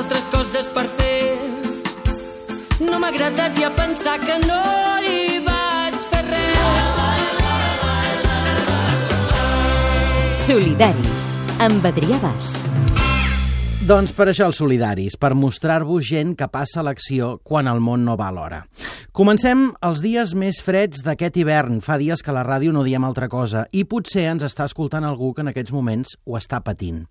altres coses per fer. No m'ha agradat ja pensar que no hi vaig fer res. Solidaris, amb Adrià Bas. Doncs per això els solidaris, per mostrar-vos gent que passa l'acció quan el món no va a l'hora. Comencem els dies més freds d'aquest hivern. Fa dies que a la ràdio no diem altra cosa i potser ens està escoltant algú que en aquests moments ho està patint.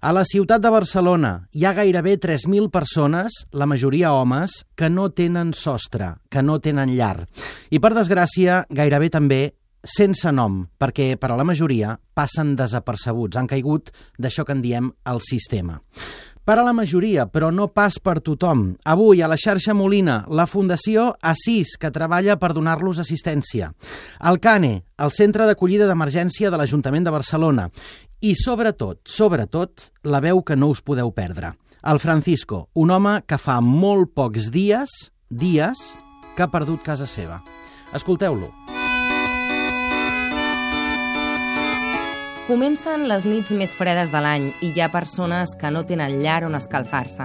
A la ciutat de Barcelona hi ha gairebé 3.000 persones, la majoria homes, que no tenen sostre, que no tenen llar. I per desgràcia, gairebé també sense nom, perquè per a la majoria passen desapercebuts, han caigut d'això que en diem el sistema. Per a la majoria, però no pas per tothom. Avui, a la xarxa Molina, la Fundació Assís, que treballa per donar-los assistència. El CANE, el Centre d'Acollida d'Emergència de l'Ajuntament de Barcelona. I, sobretot, sobretot, la veu que no us podeu perdre. El Francisco, un home que fa molt pocs dies, dies, que ha perdut casa seva. Escolteu-lo. Comencen les nits més fredes de l'any i hi ha persones que no tenen llar on escalfar-se.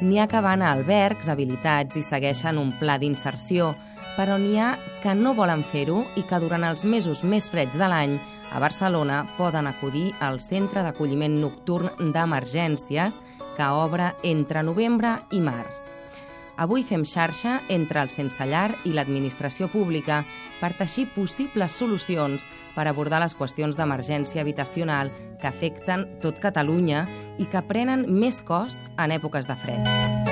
N'hi ha que van a albergs habilitats i segueixen un pla d'inserció, però n'hi ha que no volen fer-ho i que durant els mesos més freds de l'any a Barcelona poden acudir al Centre d'Acolliment Nocturn d'Emergències que obre entre novembre i març. Avui fem xarxa entre el sense llar i l'administració pública per teixir possibles solucions per abordar les qüestions d'emergència habitacional que afecten tot Catalunya i que prenen més cost en èpoques de fred.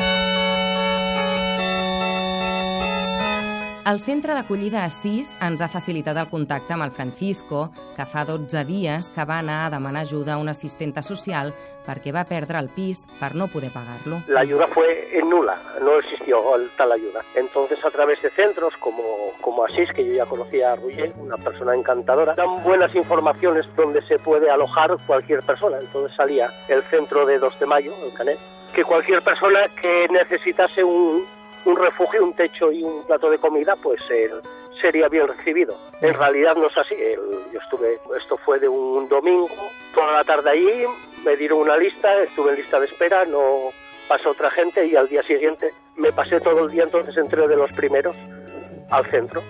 El centre d'acollida Assís ens ha facilitat el contacte amb el Francisco, que fa 12 dies que va anar a demanar ajuda a una assistenta social perquè va perdre el pis per no poder pagarlo. La ayuda fue nula, no existió tal ayuda. Entonces, a través de centros como, como Asís, que yo ya conocía a Ruyé, una persona encantadora, dan buenas informaciones donde se puede alojar cualquier persona. Entonces salía el centro de 2 de mayo, el Canet, que cualquier persona que necesitase un, un refugio, un techo y un plato de comida, pues eh, sería bien recibido. En realidad no es así. El, yo estuve, esto fue de un domingo, toda la tarde allí, me dieron una lista, estuve en lista de espera, no pasó otra gente y al día siguiente me pasé todo el día, entonces entré de los primeros al centro.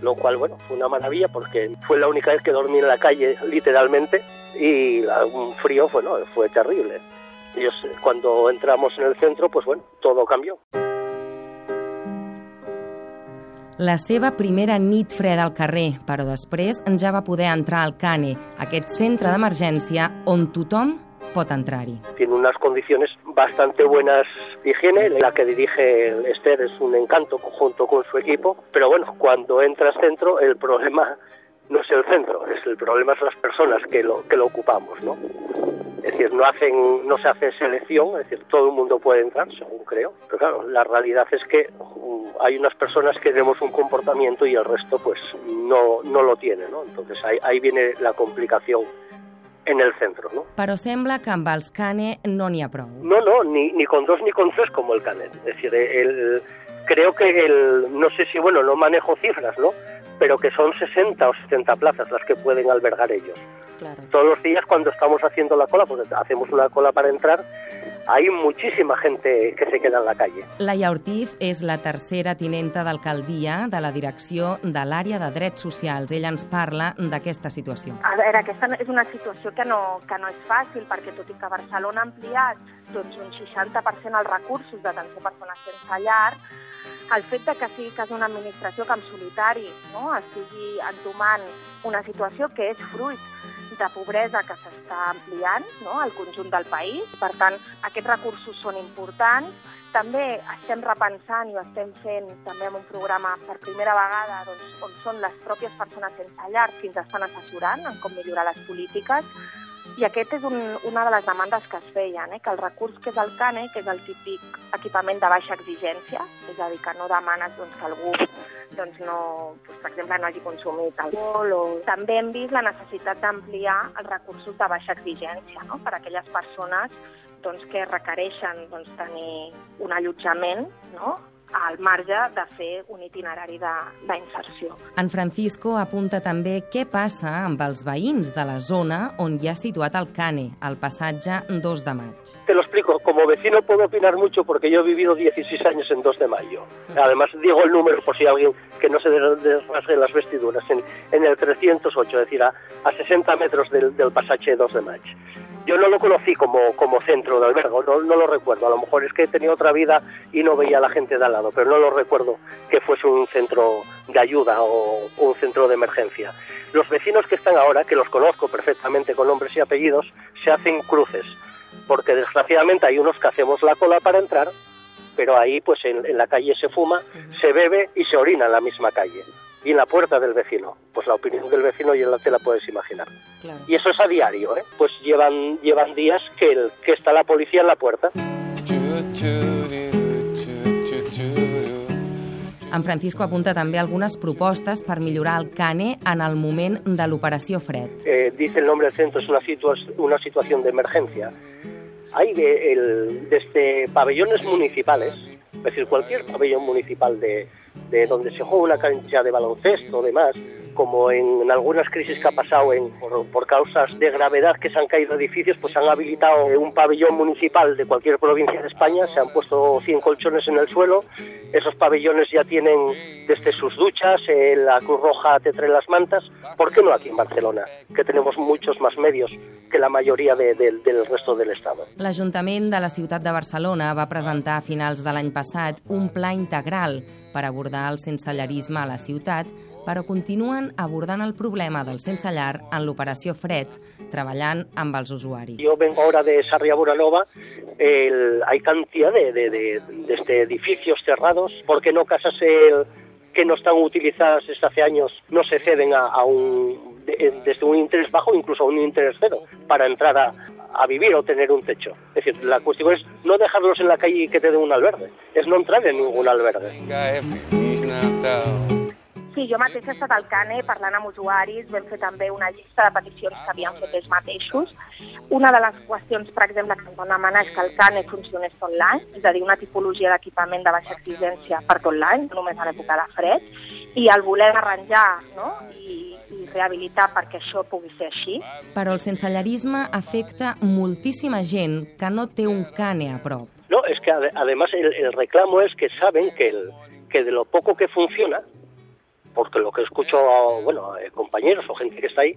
Lo cual, bueno, fue una maravilla porque fue la única vez que dormí en la calle, literalmente, y un frío, bueno, fue terrible. Cuando entramos en el centro, pues bueno, todo cambió. la seva primera nit freda al carrer, però després ja va poder entrar al CANE, aquest centre d'emergència on tothom pot entrar-hi. Tiene unas condiciones bastante buenas de higiene, la que dirige Esther es un encanto junto con su equipo, pero bueno, cuando entras dentro el problema no es el centro, es el problema es las personas que lo, que lo ocupamos, ¿no? Es decir, no, hacen, no se hace selección, es decir, todo el mundo puede entrar, según creo, pero claro, la realidad es que um, hay unas personas que tenemos un comportamiento y el resto pues no, no lo tiene, ¿no? Entonces ahí, ahí viene la complicación en el centro, ¿no? Però sembla que amb els CANE no n'hi ha prou. No, no, ni, ni con dos ni con tres como el CANE. Es decir, el, creo que el, no sé si, bueno, no manejo cifras, ¿no? pero que son 60 o 70 plazas las que pueden albergar ellos. Claro. Todos los días cuando estamos haciendo la cola, porque hacemos una cola para entrar, hay muchísima gente que se queda en la calle. Laia Ortiz és la tercera tinenta d'alcaldia de la direcció de l'àrea de drets socials. Ella ens parla d'aquesta situació. A veure, aquesta és una situació que no, que no és fàcil, perquè tot i que Barcelona ha ampliat doncs, un 60% els recursos d'atenció a persones sense llar, el fet de que sigui quasi una administració que en solitari no, estigui entomant una situació que és fruit de pobresa que s'està ampliant no, al conjunt del país. Per tant, aquests recursos són importants. També estem repensant i ho estem fent també amb un programa per primera vegada doncs, on són les pròpies persones sense llar que ens estan assessorant en com millorar les polítiques i aquest és un, una de les demandes que es feien, eh? que el recurs que és el CANE, que és el típic equipament de baixa exigència, és a dir, que no demanes doncs, que algú doncs, no, doncs, per exemple, no hagi consumit alcohol, o també hem vist la necessitat d'ampliar els recursos de baixa exigència no? per a aquelles persones doncs, que requereixen doncs, tenir un allotjament no? Al marge de fer un itinerari d'inserció. En Francisco apunta també què passa amb els veïns de la zona on hi ha situat el CANE, al passatge 2 de maig. Te lo explico, como vecino puedo opinar mucho porque yo he vivido 16 años en 2 de mayo. Además digo el número por si alguien que no se desrasgue las vestiduras, en, en el 308, es decir, a, a 60 metros del, del pasaje 2 de maig. Yo no lo conocí como, como centro de albergo, no, no, lo recuerdo. A lo mejor es que tenía otra vida y no veía a la gente de al lado, pero no lo recuerdo que fuese un centro de ayuda o un centro de emergencia. Los vecinos que están ahora, que los conozco perfectamente con nombres y apellidos, se hacen cruces, porque desgraciadamente hay unos que hacemos la cola para entrar, pero ahí pues en, en la calle se fuma, se bebe y se orina en la misma calle y en la puerta del vecino. Pues la opinión del vecino ya te la puedes imaginar. Claro. Y eso es a diario, ¿eh? Pues llevan, llevan días que, el, que está la policía en la puerta. En Francisco apunta també algunes propostes per millorar el CANE en el moment de l'operació Fred. Eh, dice el nombre del centro, es una, situa una situación de emergencia. Hay de, el, desde pabellones municipales, es decir, cualquier pabellón municipal de, de donde se juega una cancha de baloncesto demás, como en, en, algunas crisis que ha pasado en, por, por, causas de gravedad que se han caído edificios, pues han habilitado un pabellón municipal de cualquier provincia de España, se han puesto 100 colchones en el suelo, esos pabellones ya tienen desde sus duchas, eh, la Cruz Roja te trae las mantas, ¿por qué no aquí en Barcelona, que tenemos muchos más medios que la majoria de, de, del resto del Estado? L'Ajuntament de la ciutat de Barcelona va presentar a finals de l'any passat un pla integral per abordar el sensellarisme a la ciutat però continuen abordant el problema del sense llar en l'operació Fred, treballant amb els usuaris. Yo vengo ahora de Sarria Buranova, el, hay cantidad de, de, de, de este edificios cerrados, porque no casas el, que no están utilizadas desde hace años no se ceden a, a un, de, desde un interés bajo incluso a un interés cero para entrar a, a vivir o tener un techo. Es decir, la cuestión es no dejarlos en la calle y que te den un albergue, es no entrar en ningún albergue. Sí, jo mateixa he estat al CANE parlant amb usuaris, vam fer també una llista de peticions que havien fet ells mateixos. Una de les qüestions, per exemple, que ens van demanar és que el CANE funcionés tot l'any, és a dir, una tipologia d'equipament de baixa exigència per tot l'any, no només a l'època de fred, i el voler arranjar no? I, i rehabilitar perquè això pugui ser així. Però el sensellarisme afecta moltíssima gent que no té un CANE a prop. No, es que además el, el reclamo es que saben que, el, que de lo poco que funciona, porque lo que escucho, bueno, eh, compañeros o gente que está ahí,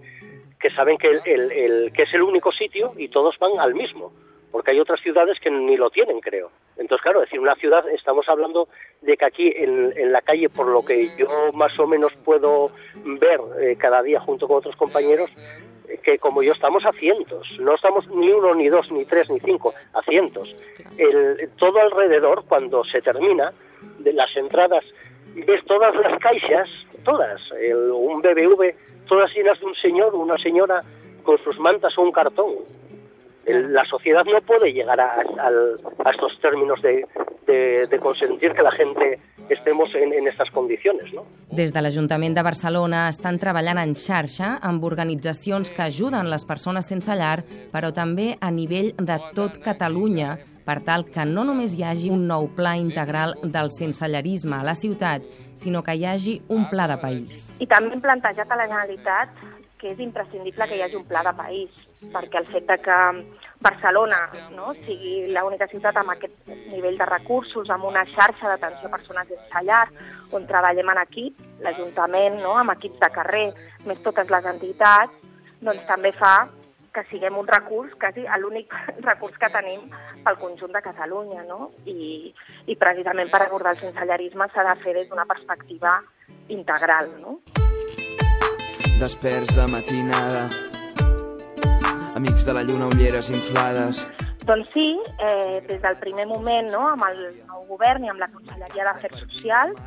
que saben que, el, el, el, que es el único sitio y todos van al mismo, porque hay otras ciudades que ni lo tienen, creo. Entonces, claro, es decir, una ciudad, estamos hablando de que aquí en, en la calle, por lo que yo más o menos puedo ver eh, cada día junto con otros compañeros, eh, que como yo estamos a cientos, no estamos ni uno, ni dos, ni tres, ni cinco, a cientos. El, todo alrededor, cuando se termina, de las entradas ves todas las caixas, todas, el, un BBV, todas llenas de un señor una señora con sus mantas o un cartón. El, la sociedad no puede llegar a, a, a estos términos de, de, de, consentir que la gente estemos en, en estas condiciones. No? Des de l'Ajuntament de Barcelona estan treballant en xarxa amb organitzacions que ajuden les persones sense llar, però també a nivell de tot Catalunya, per tal que no només hi hagi un nou pla integral del sensellarisme a la ciutat, sinó que hi hagi un pla de país. I també hem plantejat a la Generalitat que és imprescindible que hi hagi un pla de país, perquè el fet de que Barcelona no, sigui l'única ciutat amb aquest nivell de recursos, amb una xarxa d'atenció a persones sense llar, on treballem en equip, l'Ajuntament, no, amb equips de carrer, més totes les entitats, doncs també fa que siguem un recurs, quasi l'únic recurs que tenim pel conjunt de Catalunya, no? I, i precisament per abordar el sensellarisme s'ha de fer des d'una perspectiva integral, no? Desperts de matinada, amics de la lluna, ulleres inflades, doncs sí, eh, des del primer moment, no, amb el nou govern i amb la Conselleria d'Afers Socials,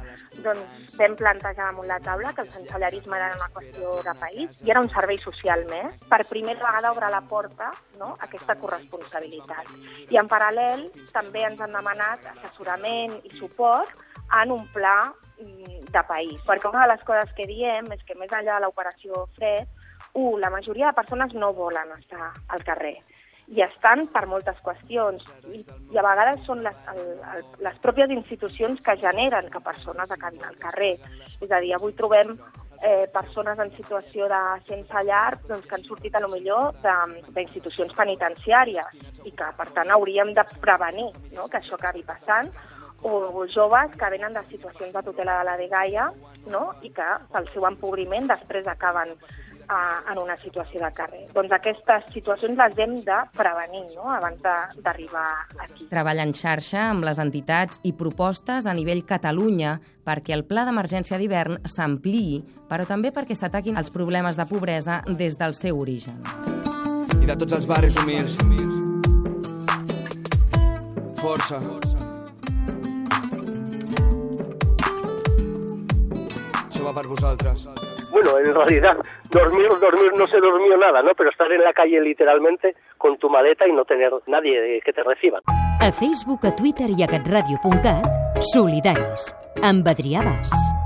doncs vam plantejar damunt la taula que el sensellarisme era una qüestió de país i era un servei social més. Per primera vegada obre la porta no, aquesta corresponsabilitat. I en paral·lel també ens han demanat assessorament i suport en un pla mm, de país. Perquè una de les coses que diem és que més enllà de l'operació Fred, un, la majoria de persones no volen estar al carrer i estan per moltes qüestions. I, i a vegades són les, el, el, les pròpies institucions que generen que persones acabin al carrer. És a dir, avui trobem eh, persones en situació de sense llar doncs, que han sortit a lo millor d'institucions penitenciàries i que, per tant, hauríem de prevenir no? que això acabi passant o joves que venen de situacions de tutela de la dgaia no? i que pel seu empobriment després acaben a, en una situació de carrer. Doncs aquestes situacions les hem de prevenir no? abans d'arribar aquí. Treballa en xarxa amb les entitats i propostes a nivell Catalunya perquè el pla d'emergència d'hivern s'ampliï, però també perquè s'ataquin els problemes de pobresa des del seu origen. I de tots els barris humils. Força. Això va per vosaltres. Bueno, en realidad dormir, dormir no se durmió nada, ¿no? Pero estar en la calle literalmente con tu maleta y no tener nadie que te reciba. A Facebook, a Twitter i a catradio.cat, Solidaris, amb Adrià Bas.